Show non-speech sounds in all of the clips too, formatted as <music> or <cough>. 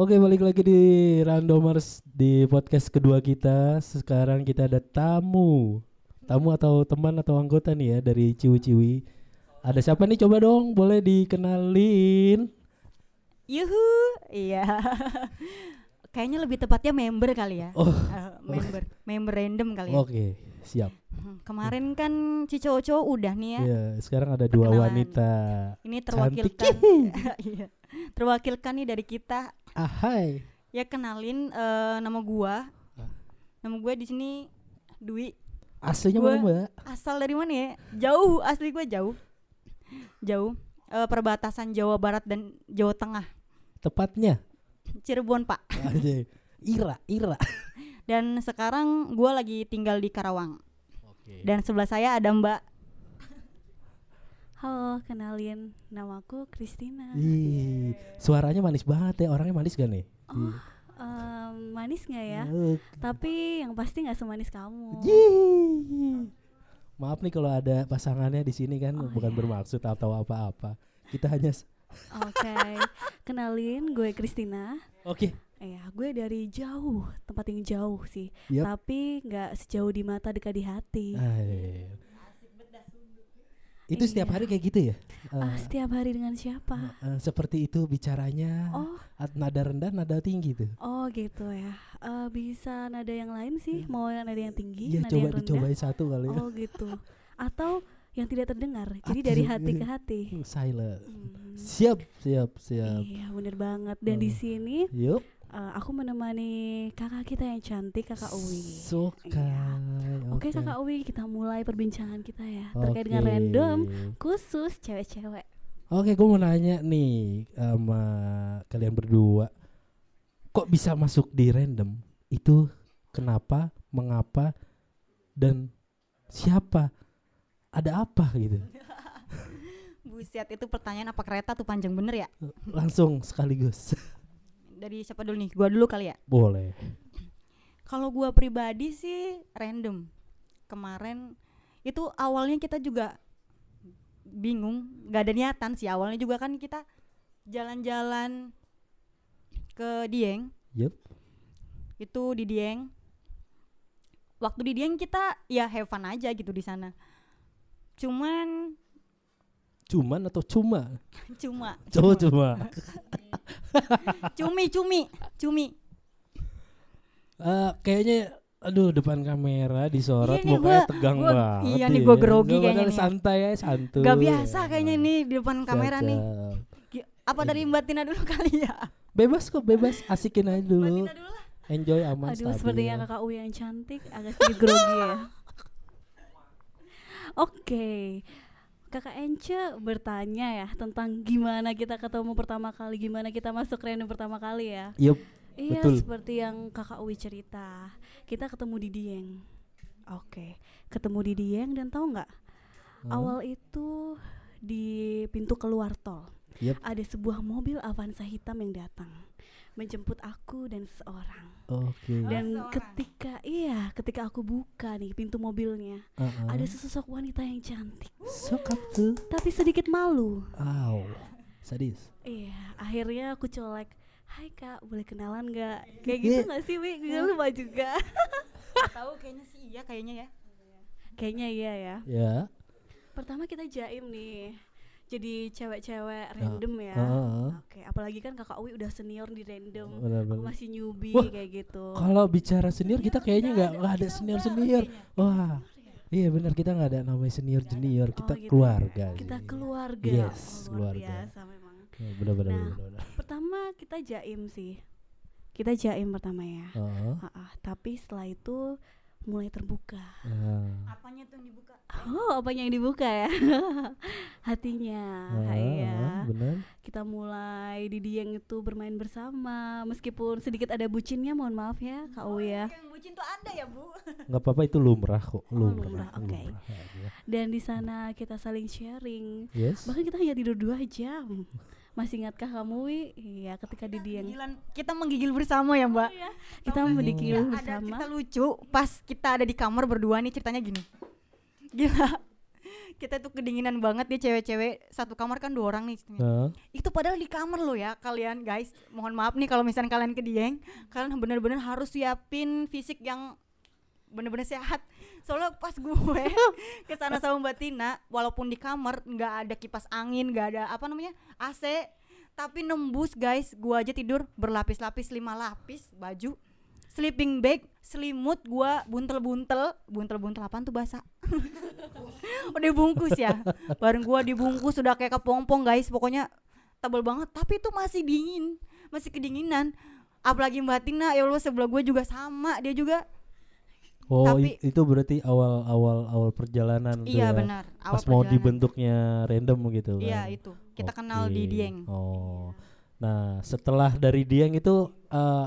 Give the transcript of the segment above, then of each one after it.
Oke balik lagi di Randomers di podcast kedua kita Sekarang kita ada tamu Tamu atau teman atau anggota nih ya dari Ciwi-Ciwi Ada siapa nih coba dong boleh dikenalin Yuhu, iya. <laughs> Kayaknya lebih tepatnya member kali ya. Oh Eh, member, member random kali ya. oke siap Hmm, Kemarin kan Cicoco udah nih ya. Ya sekarang ada dua Perkenalan. wanita Ini terwakilkan. <laughs> Iya. terwakilkan nih dari kita. Ahai Ya kenalin eh, nama gua. Ah. Nama gua di sini Dwi. Aslinya mana mbak? Asal dari mana ya? Jauh, asli gua jauh. Jauh. Eh, perbatasan Jawa Barat dan Jawa Tengah. Tepatnya Cirebon, Pak. Ira, Ira Dan sekarang gua lagi tinggal di Karawang. Oke Dan sebelah saya ada Mbak Halo, kenalin namaku Christina. Ih, suaranya manis banget ya orangnya manis gak nih? Oh, em, manis nggak ya? Eh, Tapi yang pasti nggak semanis kamu. Yeay. Maaf nih kalau ada pasangannya di sini kan Oh, bukan iya. bermaksud atau apa-apa. Kita hanya Oke, kenalin gue Christina. Oke. Ya, gue dari jauh, tempat yang jauh sih. Yep. Tapi nggak sejauh di mata dekat di hati. Ay. Itu setiap Iya. hari kayak gitu ya? Eh, setiap hari dengan siapa? eh, seperti itu bicaranya. Oh, At- Nada rendah, nada tinggi tuh. oh gitu ya. Eh, bisa nada yang lain sih? Mau yang nada yang tinggi, Iya, nada coba yang rendah? dicobain satu kali. ya. Oh gitu. Atau yang tidak terdengar. <laughs> Jadi dari hati ke hati. Silent. Hmm. Siap, siap, siap. Iya bener banget dan di Oh. sini Yuk. Eh, aku menemani kakak kita yang cantik kakak Uwi. Suka. Oke kakak Uwi kita mulai perbincangan kita ya terkait Oke. dengan random khusus cewek-cewek. Oke, gue mau nanya nih sama kalian berdua, kok bisa masuk di random? Itu kenapa, mengapa, dan siapa? Ada apa gitu? <laughs> Buset itu pertanyaan apa kereta tuh panjang bener ya Langsung sekaligus. Dari siapa dulu nih? Gua dulu kali ya? Boleh. Kalau gua pribadi sih random. Kemarin itu awalnya kita juga bingung nggak ada niatan sih. Awalnya juga kan kita jalan-jalan ke Dieng. Yup. itu di Dieng. Waktu di Dieng kita ya have fun aja gitu di sana. Cuman Cuman atau cuma? cuma Cuma cuma. <laughs> cumi cumi cumi Eh, kayaknya aduh depan kamera disorot Iya nih, mukanya gua- tegang gua- banget. iya nih, ya. gua grogi Gua kayaknya nih ya. santai ya, santuy. Gak biasa kayaknya ini di depan kamera nih. Apa dari Mbak Tina dulu <laughs> kali ya? Bebas kok, bebas. Asikin aja Mbak dulu. Tina dulu lah. Enjoy aman Aduh stabil. sepertinya kakak Uwi yang cantik agak sedikit grogi ya. <laughs> Oke. Kakak Ence bertanya ya tentang gimana kita ketemu pertama kali, gimana kita masuk random pertama kali ya. Yup. Iya Betul. seperti yang kakak Uwi cerita. Kita ketemu di Dieng. Oke, ketemu di Dieng dan tahu nggak? Hah? Awal itu di pintu keluar tol. Yep. Ada sebuah mobil Avanza hitam yang datang menjemput aku dan seorang. Oke. Dan seorang. ketika iya, ketika aku buka nih pintu mobilnya, Uh-uh. ada sesosok wanita yang cantik, Sokap tuh. tapi sedikit malu. Aw. Sadis. Iya, akhirnya aku colek. Hai kak, boleh kenalan nggak? Kayak Iya. gitu nggak sih, Wi? Gue lupa juga. Tahu kayaknya sih iya kayaknya ya. Kayaknya iya ya. Ya. Pertama kita jaim nih. Jadi cewek-cewek random ya. Heeh. Oke, apalagi kan kakak Uwi udah senior di random. Benar, Aku masih newbie Wah, kayak gitu. Kalau bicara senior kita kayaknya nggak nggak ada Kita senior enggak senior. kayaknya. Wah. Iya benar kita nggak ada namanya senior junior kita Oh, gitu ya. keluarga. Kita sih. keluarga. Yes, Oh, luar keluarga. biasa memang. Ya, benar benar Nah. benar. benar. Pertama kita jaim sih. Kita jaim pertama ya. Heeh. Ah, ah, tapi setelah itu mulai terbuka. Ya. Apanya tuh yang dibuka? Oh, apanya yang dibuka ya? <laughs> Hatinya. Heeh, Iya. benar. Kita mulai di Dieng itu bermain bersama meskipun sedikit ada bucinnya, mohon maaf ya Kak Uwi ya. Yang bucin tuh ada ya, Bu? <laughs> nggak apa-apa itu lumrah kok Oh, lumrah, lumrah, oke. lumrah aja. Dan di sana kita saling sharing. yes Bahkan kita hanya tidur dua jam. Masih ingatkah kamu Wi? Iya, ketika di Dieng. Gila, kita menggigil bersama ya, Mbak. Kita Tahu nggak sih? menggigil Ya, ada bersama. cerita lucu pas kita ada di kamar berdua nih ceritanya gini. Gila. <laughs> kita tuh kedinginan banget nih cewek-cewek satu kamar kan dua orang nih Nah, itu padahal di kamar lo ya kalian guys mohon maaf nih kalau misalnya kalian ke Dieng kalian bener-bener harus siapin fisik yang bener-bener sehat soalnya pas gue <laughs> ke sana sama Mbak Tina walaupun di kamar nggak ada kipas angin nggak ada apa namanya AC tapi nembus guys. Gua aja tidur berlapis-lapis lima lapis baju sleeping bag selimut gua buntel-buntel. Buntel-buntel apaan tuh bahasa? <laughs> Udah bungkus ya? Bareng gua dibungkus udah kayak kepompong guys. Pokoknya tebel banget tapi itu masih dingin masih kedinginan. Apalagi Mbak Tina ya Allah sebelah gue juga sama dia juga oh Tapi- itu berarti awal awal awal perjalanan tuh iya ya. benar awal Pas mau dibentuknya random gitu kan. iya itu kita kenal di. Dieng Oh. Nah, setelah dari Dieng itu eh,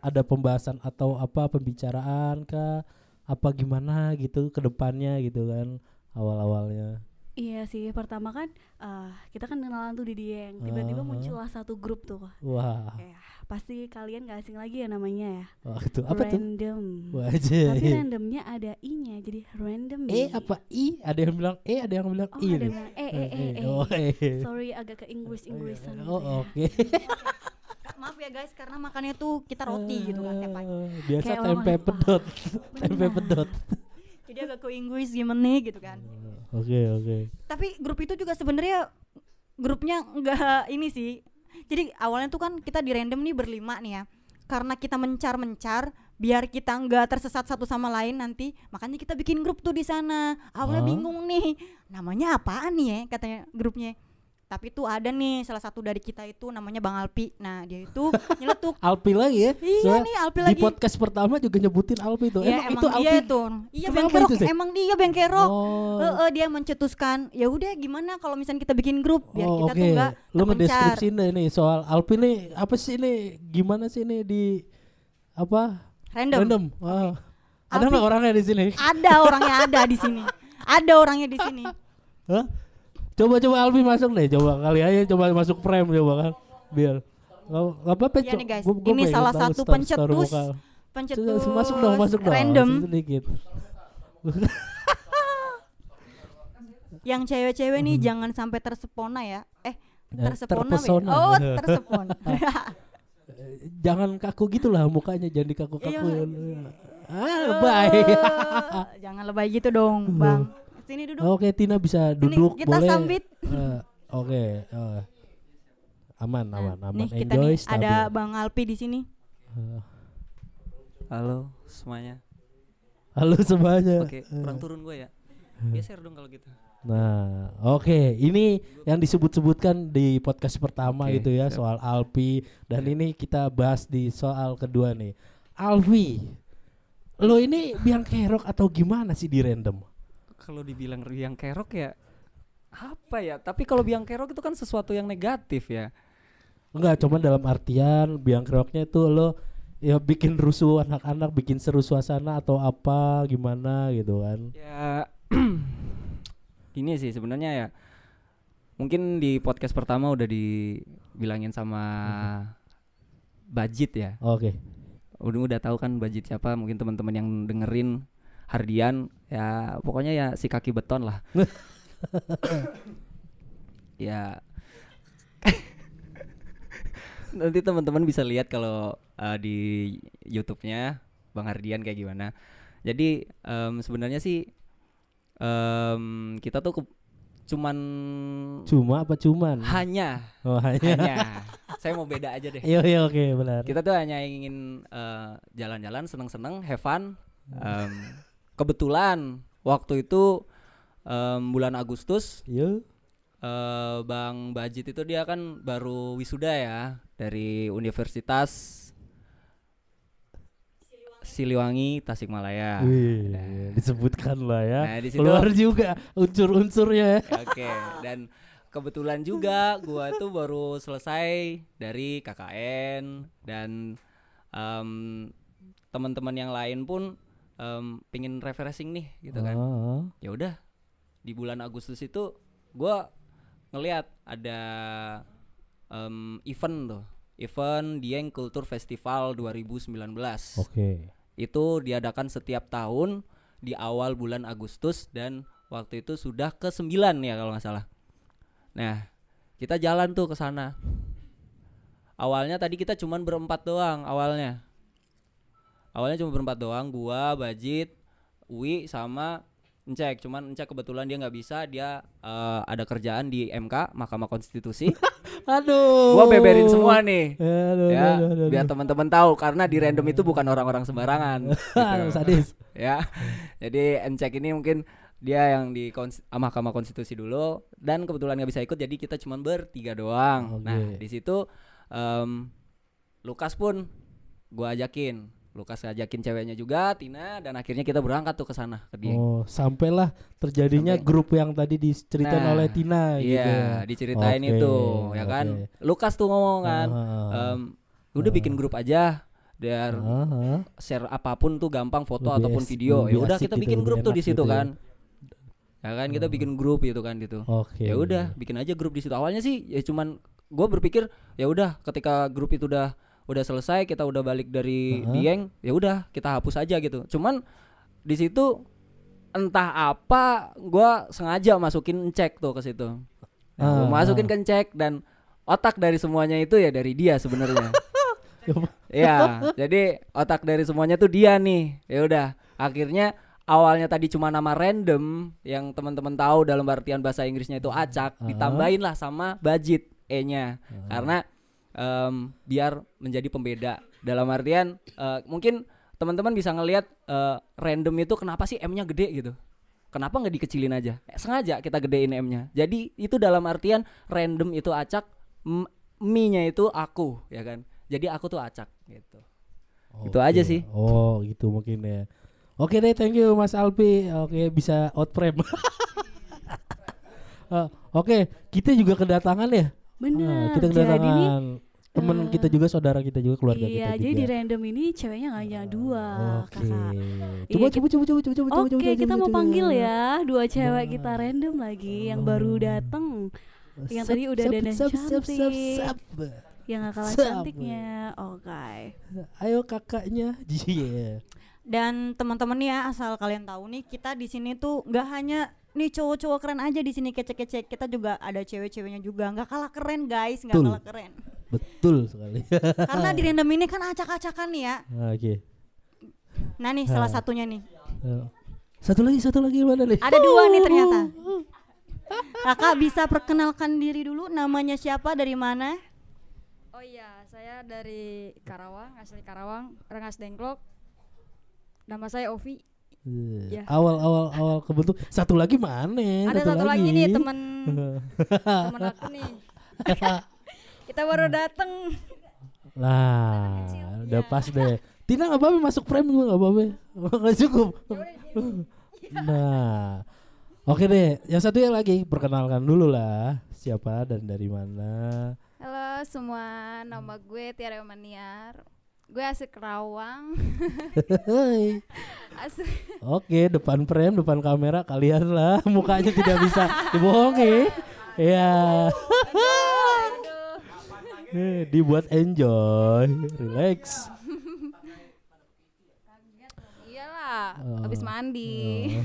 ada pembahasan atau apa pembicaraan kah? Apa gimana gitu ke depannya gitu kan awal-awalnya. Iya sih, pertama kan eh, kita kan kenalan tuh di Dieng. Tiba-tiba Ah. muncullah satu grup tuh. Wah, Ya, pasti kalian gak asing lagi ya namanya ya. itu apa tuh? random. Tapi randomnya ada i-nya, jadi random. E apa I? Ada yang bilang E, ada yang bilang Oh, I. ada nih. yang bilang eh eh eh. eh. Oh, eh. Sorry agak ke Inggris-Inggrisan gitu Oh, oke. <laughs> <laughs> maaf ya guys karena makannya tuh kita roti gitu kan tiap pagi Eh, Biasa Kayak tempe pedot. <laughs> tempe pedot. jadi agak ke Inggris gimana gitu kan Oke, oke. tapi grup itu juga sebenarnya grupnya enggak ini sih jadi awalnya tuh kan kita di random nih berlima nih ya. Karena kita mencar-mencar biar kita enggak tersesat satu sama lain nanti makanya kita bikin grup tuh di sana. Awalnya Ah. bingung nih namanya apaan nih ya katanya grupnya tapi tuh ada nih salah satu dari kita itu namanya Bang Alpi nah dia itu <laughs> nyeletuk Alpi lagi ya? iya Soalnya nih Alpi Di lagi podcast pertama juga nyebutin Alpi tuh. Iya, emang, emang, itu dia Alpi. tuh iya bengkerok itu sih? emang dia bengkerok Oh. Dia mencetuskan ya udah gimana kalau misalnya kita bikin grup biar oh, kita oke. tuh enggak Lu terpencar. ngedeskripsiin deh nih soal Alpi nih apa sih ini gimana sih ini di apa? random. Ah. Ada Alpi- nggak orangnya di sini? Ada orangnya ada di sini. <laughs> Ada orangnya di sini. Hah? Coba coba Alpi masuk deh, coba kali aja coba masuk frame coba kan. Biar nggak apa-apa. Cok. nih, guys. Gua- gua Ini salah satu star- star pencetus vokal. Pencetus masuk dong, masuk dong. random Sedikit. <laughs> yang cewek-cewek nih jangan sampai tersepona ya. Eh, Eh, tersepona. Be. terpesona. Oh, <laughs> tersepona. <laughs> Jangan kaku gitulah mukanya, jangan dikaku-kaku Iya. ya. Ah, lebay. Eh, jangan lebay gitu dong, Bang. Sini duduk. Oke, Tina bisa Ini duduk kita boleh. sambit. Eh, Oke, eh. aman, Nah, aman, aman. nih kita Enjoy, nih ada. Bang Alpi di sini. Eh, Halo semuanya. Halo semuanya. Oke, kurang turun gue ya. Geser dong kalau gitu. Nah, oke, ini yang disebut-sebutkan di podcast pertama Oke, itu ya siap. soal Alpi dan ini kita bahas di soal kedua nih. Alfi, lo ini biang kerok atau gimana sih di random? Kalau dibilang biang kerok ya apa ya? Tapi kalau biang kerok itu kan sesuatu yang negatif ya. Enggak, cuma dalam artian biang keroknya itu lo ya bikin rusuh anak-anak, bikin seru suasana atau apa gimana gitu kan. Ya <clears throat> gini sih sebenarnya ya. Mungkin di podcast pertama udah dibilangin sama Bajit ya. Oke. Udah udah tahu kan Bajit siapa? Mungkin teman-teman yang dengerin Hardian ya pokoknya ya si kaki beton lah. <coughs> ya nanti teman-teman bisa lihat kalau uh, di YouTube-nya Bang Hardian kayak gimana. Jadi em, sebenarnya sih em, kita tuh ke- cuman Cuma apa cuman? hanya Oh, hanya. hanya <laughs> saya mau beda aja deh. Iya, iya oke, benar. Kita tuh hanya ingin eh, jalan-jalan, seneng-seneng, have fun. Em, kebetulan waktu itu em, bulan Agustus Yuk. eh, Bang Bajit itu dia kan baru wisuda ya dari Universitas Siliwangi Tasikmalaya. Wih, Nah. disebutkan lah ya. Nah, di situ- Keluar juga unsur-unsurnya ya. Oke, dan kebetulan juga gua tuh baru selesai dari KKN dan em, teman-teman yang lain pun em, pingin refreshing nih gitu kan. Ah, Ya udah di bulan Agustus itu gua ngelihat ada em, event tuh, event Dieng Culture Festival 2019 Oke. itu diadakan setiap tahun di awal bulan Agustus dan waktu itu sudah ke sembilan ya kalau nggak salah. Nah, kita jalan tuh ke sana. Awalnya tadi kita cuman berempat doang awalnya. Awalnya cuma berempat doang, gua, Bajit, Wi sama Encek. Cuman Encek kebetulan dia nggak bisa, dia eh, ada kerjaan di MK Mahkamah Konstitusi. <laughs> Aduh. gua beberin semua nih. Aduh, ya, aduh, aduh, biar teman-teman tahu karena di random itu bukan orang-orang sembarangan. <laughs> gitu. Sadis. ya. Jadi Encek ini mungkin dia yang di kons- ah, Mahkamah Konstitusi dulu dan kebetulan nggak bisa ikut jadi kita cuma bertiga doang. Oke. Nah, di situ em, Lukas pun gua ajakin. Lukas ngajakin ceweknya juga, Tina dan akhirnya kita berangkat tuh ke sana ke Dieng. Oh, sampailah terjadinya Sampai- grup yang tadi diceritain Nah, oleh Tina gitu. Iya, diceritain Oke, itu, ya kan. Lukas tuh ngomong kan, Ah, em, udah bikin grup aja biar ah, ah. share apa pun tuh gampang foto Lebih ataupun video. Ya udah kita gitu, bikin grup tuh di situ gitu ya. kan. Ya kan kita bikin grup gitu kan gitu. Oke. Ya udah, bikin aja grup di situ. Awalnya sih ya cuman gue berpikir ya udah ketika grup itu udah udah selesai kita udah balik dari Aha. Dieng, ya udah kita hapus aja gitu. Cuman di situ entah apa gua sengaja masukin cek tuh ke situ. Nah, gua Ah, masukin ah. ke cek dan otak dari semuanya itu ya dari dia sebenarnya. <laughs> Ya, jadi otak dari semuanya tuh dia nih. Ya udah, akhirnya awalnya tadi cuma nama random yang teman-teman tahu dalam artian bahasa Inggrisnya itu acak, Ah. ditambahin lah sama budget E-nya. Karena em, biar menjadi pembeda. Dalam artian eh, mungkin teman-teman bisa ngelihat eh, random itu kenapa sih M-nya gede gitu. Kenapa nggak dikecilin aja? Eh, sengaja kita gedein M-nya. Jadi itu dalam artian random itu acak, m- me-nya itu aku, ya kan? Jadi aku tuh acak gitu. Itu aja sih. Oh, gitu mungkin ya. Oke deh, thank you Mas Alpi. Oke, bisa out frame. <laughs> Eh, Oke, kita juga kedatangan ya. Bener. Ah, kita jadi nih temen eh, kita juga, saudara kita juga, keluarga iya, kita jadi juga. di random ini ceweknya nggak hanya dua, Oke. kakak. Coba, Iya, coba, coba, coba, coba, coba, Oke, coba, kita coba, mau coba. panggil ya dua cewek Wah. kita random lagi yang baru dateng, yang tadi udah sap, dandan cantik. yang gak kalah cantiknya. Oke. Ayo kakaknya. <laughs> Iya. Dan teman-teman ya asal kalian tahu nih kita di sini tuh nggak hanya nih cowok-cowok keren aja di sini kece-kece kita juga ada cewek-ceweknya juga nggak kalah keren guys nggak kalah keren Betul sekali. <laughs> karena di random ini kan acak-acakan nih ya Oke. nah nih salah Hah. satunya nih Eh, Satu lagi, satu lagi mana nih? ada dua nih ternyata kakak bisa perkenalkan diri dulu namanya siapa dari mana Oh iya, saya dari Karawang, asli Karawang, Rengas Dengklok. Nama saya Ovi. Eh, Ya. Awal awal awal kebentuk. Satu lagi mana? Ada satu lagi nih teman <laughs> teman aku nih. <laughs> Kita baru dateng. Lah, udah pas deh. Tina nggak apa-apa masuk frame juga nggak apa-apa. <laughs> Nggak cukup. <laughs> Nah, oke deh. Yang satu yang lagi perkenalkan dulu lah. Siapa dan dari mana? Halo semua, nama gue Tiara Maniar. Gue asli Kerawang. Hai. <laughs> Asli Oke, depan frame, depan kamera kalian lah. Mukanya tidak bisa dibohongi. Ya. Eh, Dibuat enjoy, relax. Iyalah, Oh. habis mandi.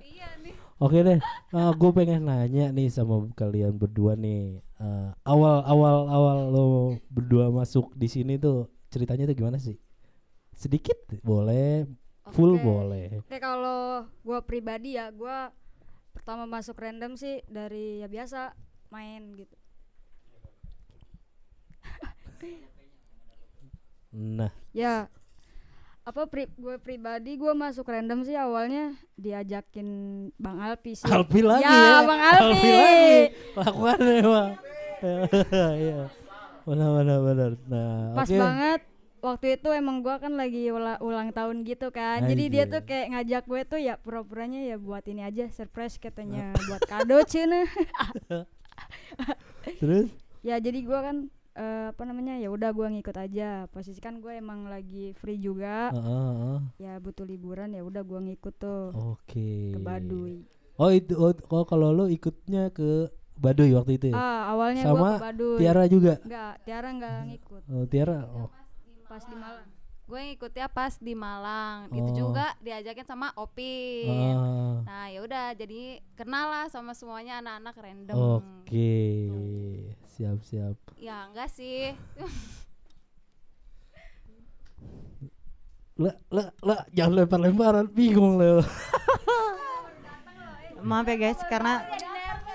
iya nih. <laughs> Oke deh, gue pengen nanya nih sama kalian berdua nih. Eh, awal awal awal lo berdua masuk di sini tuh ceritanya tuh gimana sih? Sedikit boleh, full Oke. boleh. Oke, kalau gua pribadi ya, gua pertama masuk random sih dari ya biasa main gitu. Nah, Ya apa pri gue pribadi gue masuk random sih awalnya diajakin Bang Alpi sih. Alpi lagi Ya, ya. Bang Alpi. lagi. Lakukannya bang. <laughs> Iya. Benar benar benar. Nah, Pas oke. banget waktu itu emang gua kan lagi ula- ulang tahun gitu kan. Jadi dia tuh kayak ngajak gue tuh ya pura-puranya ya buat ini aja surprise katanya buat kado cina. <laughs> Terus? ya jadi gua kan eh, apa namanya ya udah gua ngikut aja. Posisi kan gue emang lagi free juga. Heeh, heeh. Ya butuh liburan ya udah gua ngikut tuh Oke. ke Baduy. Oh itu oh, oh, kalau lo ikutnya ke Baduy waktu itu ya? Ah, awalnya Sama gua ke Baduy. Tiara juga. Enggak, Tiara enggak ngikut. Oh, Tiara. Oh. Pas di Malang. gue ngikutnya pas di Malang Oh. itu juga diajakin sama Opin Ah, nah ya udah jadi kenal lah sama semuanya anak-anak random Oke. Siap siap. ya enggak sih <laughs> Lah lah lah jangan lempar-lemparan bingung lo. Maaf ya guys, karena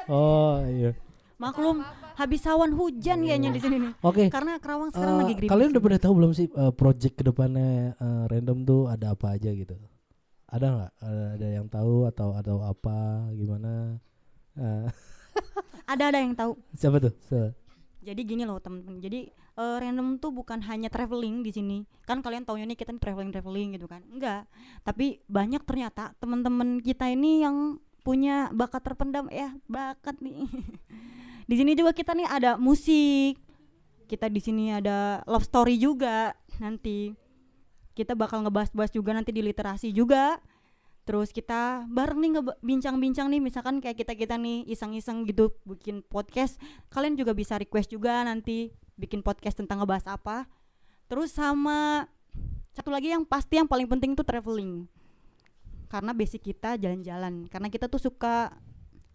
Oh iya. maklum habis awan hujan kayaknya di sini nih. Oke. Karena Kerawang sekarang Eh, lagi gerimis. kalian udah pada tahu belum sih eh, project ke depannya eh, random tuh ada apa aja gitu? Ada nggak? Ada, ada yang tahu atau atau apa gimana? Eh, <laughs> Ada ada yang tahu. siapa tuh? Se- Jadi gini loh temen-temen. Jadi eh, random tuh bukan hanya traveling di sini. Kan kalian taunya nih kita traveling traveling gitu kan? Enggak. Tapi banyak ternyata teman-teman kita ini yang punya bakat terpendam ya bakat nih. <laughs> di sini juga kita nih ada musik. Kita di sini ada love story juga nanti. Kita bakal ngebahas-bahas juga nanti di literasi juga. Terus kita bareng nih ngebe- bincang-bincang nih misalkan kayak kita-kita nih iseng-iseng gitu bikin podcast kalian juga bisa request juga nanti bikin podcast tentang ngebahas apa terus sama satu lagi yang pasti yang paling penting itu traveling karena basic kita jalan-jalan karena kita tuh suka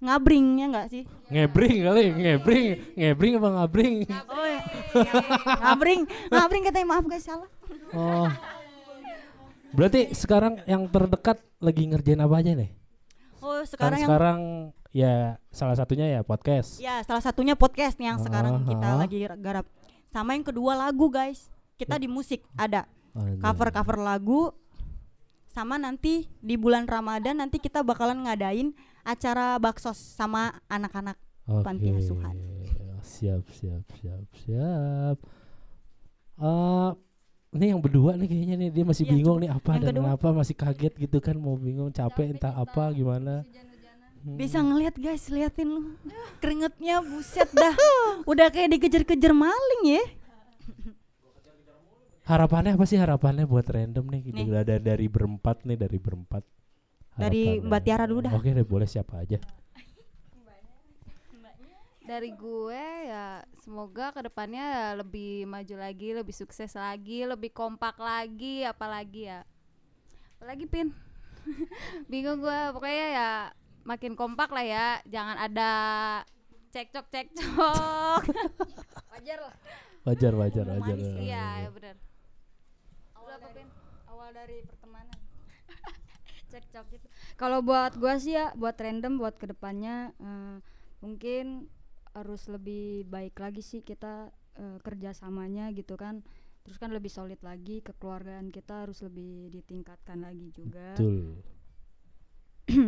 ngabring ya nggak sih Ngebring kali, ngebring, ngebring apa ngabring? oh, iya. ngabring ngabring katanya maaf guys salah Oh. Berarti sekarang yang terdekat lagi ngerjain apa aja nih? oh Kan sekarang yang sekarang ya salah satunya ya podcast. ya salah satunya podcast nih yang sekarang kita Aha. lagi garap sama yang kedua lagu guys kita di musik ada cover-cover lagu sama nanti di bulan Ramadan nanti kita bakalan ngadain acara baksos sama anak-anak Oke. panti asuhan. Siap, siap, siap, siap. Eh, ini yang berdua nih kayaknya nih dia masih Iya, bingung nih apa Yang dan kedua. kenapa masih kaget gitu kan mau bingung capek entah apa gimana. Hmm. Bisa ngeliat guys, liatin lu. Keringetnya buset dah. <laughs> Udah kayak dikejar-kejar maling ya. Harapannya apa sih harapannya buat random nih? Nih. Dari berempat nih dari berempat. Dari Harapannya. Mbak Tiara dulu dah. Oke deh boleh siapa aja. dari gue ya semoga ke depannya lebih maju lagi lebih sukses lagi lebih kompak lagi apalagi ya apalagi pin <laughs> bingung gue pokoknya ya makin kompak lah ya jangan ada cekcok cekcok <laughs> Wajar lah. Wajar wajar wajar. iya wajar. ya benar Awal dari, awal dari pertemanan. Cekcok gitu. Kalau buat gua sih ya, buat random, buat ke depannya eh, mungkin harus lebih baik lagi sih kita eh, kerjasamanya gitu kan. Terus kan lebih solid lagi, kekeluargaan kita harus lebih ditingkatkan lagi juga. Betul. <coughs>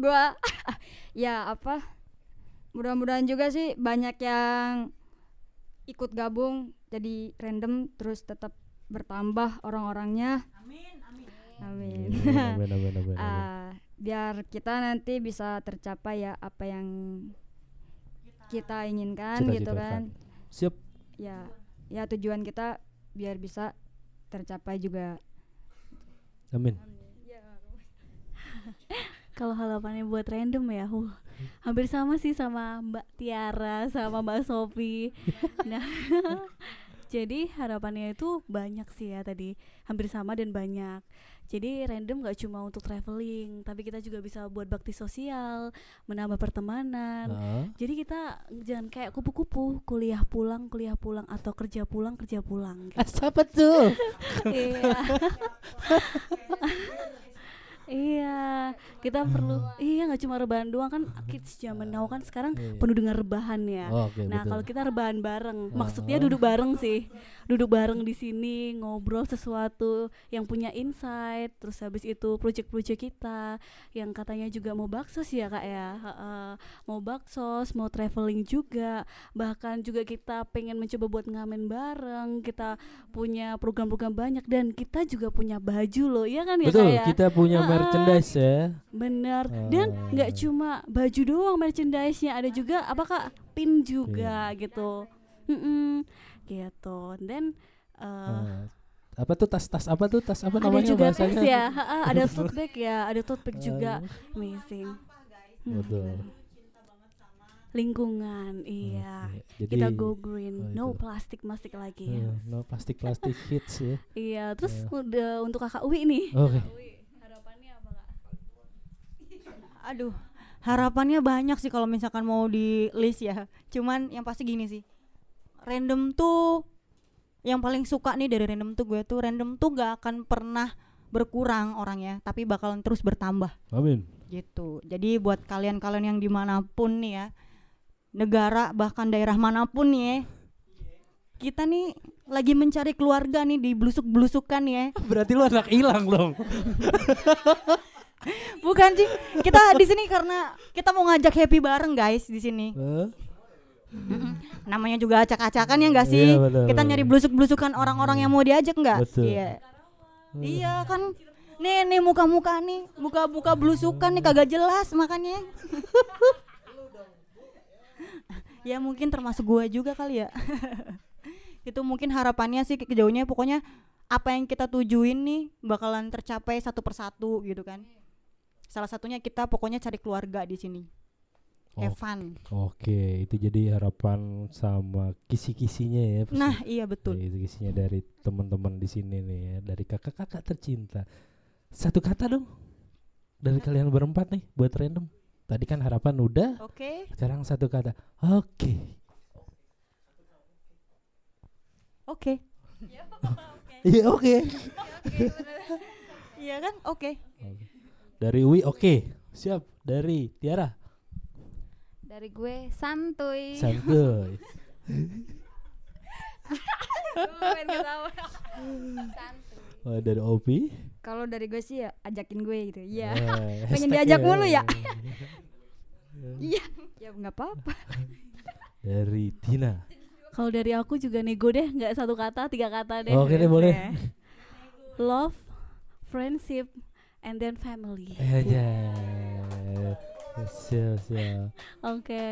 gua <coughs> ya apa mudah-mudahan juga sih banyak yang ikut gabung jadi random terus tetap bertambah orang-orangnya amin amin Amin, amin, amin. Ah, biar kita nanti bisa tercapai ya apa yang kita inginkan gitu Cita-citakan. kan Siap. ya ya tujuan kita biar bisa tercapai juga Amin. <laughs> Kalau harapannya buat random ya, uh, hampir sama sih sama Mbak Tiara sama Mbak Sofi. <laughs> nah, <laughs> jadi harapannya itu banyak sih ya tadi, hampir sama dan banyak. Jadi random gak cuma untuk traveling, tapi kita juga bisa buat bakti sosial, menambah pertemanan. Ah, Jadi kita jangan kayak kupu-kupu, kuliah pulang, kuliah pulang atau kerja pulang, kerja pulang. <laughs> Siapa tuh? <laughs> iya. <laughs> iya, kita perlu iya nggak cuma rebahan doang kan kids zaman now kan sekarang Iya. penuh dengan rebahan ya. Oh, Oke, Nah, kalau kita rebahan bareng, maksudnya Ah. duduk bareng sih. Duduk bareng di sini ngobrol sesuatu yang punya insight, terus habis itu project-project kita yang katanya juga mau baksos ya, Kak ya. Heeh. mau baksos, mau traveling juga. Bahkan juga kita pengen mencoba buat ngamen bareng. Kita punya program-program banyak dan kita juga punya baju loh, ya kan ya, Betul, Kak ya? kita punya ah. Merchandise ya. Bener. Dan nggak cuma baju doang merchandise-nya, ada juga apa kak pin juga gitu. Mm-mm, gitu. Dan uh, apa tuh tas-tas apa tuh tas apa ada namanya juga tas bahasanya? ya, Ha-ha, ada tote bag ya, ada tote bag juga. Amazing. Betul. lingkungan iya Oke, kita jadi, go green oh, no plastik plastik lagi yes. no plastik plastik hits ya iya terus Iya. udah untuk kakak Uwi nih oke kak Aduh, harapannya banyak sih kalau misalkan mau di list ya. Cuman yang pasti gini sih. Random tuh yang paling suka nih dari random tuh gue tuh random tuh gak akan pernah berkurang orangnya, tapi bakalan terus bertambah amin gitu. Jadi buat kalian-kalian yang di mana pun nih ya, negara bahkan daerah mana pun nih ya, kita nih lagi mencari keluarga nih di blusuk-blusukan ya. <laughs> berarti lu anak hilang dong <laughs> Bukan sih, kita di sini karena kita mau ngajak happy bareng guys di sini. <laughs> Namanya juga acak-acakan ya enggak sih? Iya, betul, kita betul. nyari blusuk-blusukan orang-orang yang mau diajak enggak iya. Iya kan. Nih nih muka-muka nih. Muka-muka blusukan nih kagak jelas makanya <laughs> ya mungkin termasuk gua juga kali ya. <laughs> Itu mungkin harapannya sih kejauhnya pokoknya apa yang kita tujuin nih bakalan tercapai satu persatu gitu kan salah satunya kita pokoknya cari keluarga di sini Oh, fun Oke, itu jadi harapan sama kisi-kisinya ya. pasti. nah iya betul Ya, itu kisinya dari teman-teman di sini nih ya, dari kakak-kakak tercinta. Satu kata dong dari kalian berempat nih buat random. Tadi kan harapan udah, oke sekarang satu kata. Oke. oke Iya oke. iya kan oke Dari Wi oke. Siap. Dari Tiara Dari gue santuy. santuy. santuy. Oh, dari Opi. Kalau dari gue sih ya ajakin gue gitu. Iya. Eh, <laughs> Pengen diajak mulu ya. <laughs> Iya. Ya nggak apa-apa. dari Tina. kalau dari aku juga nego deh nggak satu kata tiga kata deh Oke deh boleh. love friendship and then family Eh aja. Siap, siap. oke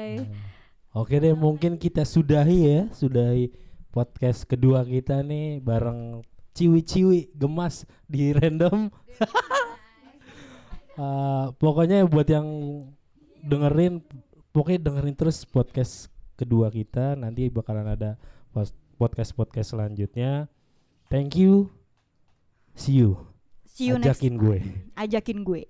Oke deh, mungkin kita sudahi ya, sudahi podcast kedua kita nih bareng ciwi-ciwi gemas di random. <laughs> Eh, pokoknya buat yang dengerin, pokoknya dengerin terus podcast kedua kita. Nanti bakalan ada podcast podcast selanjutnya. Thank you. See you. See you next Ajakin gue. ajakin gue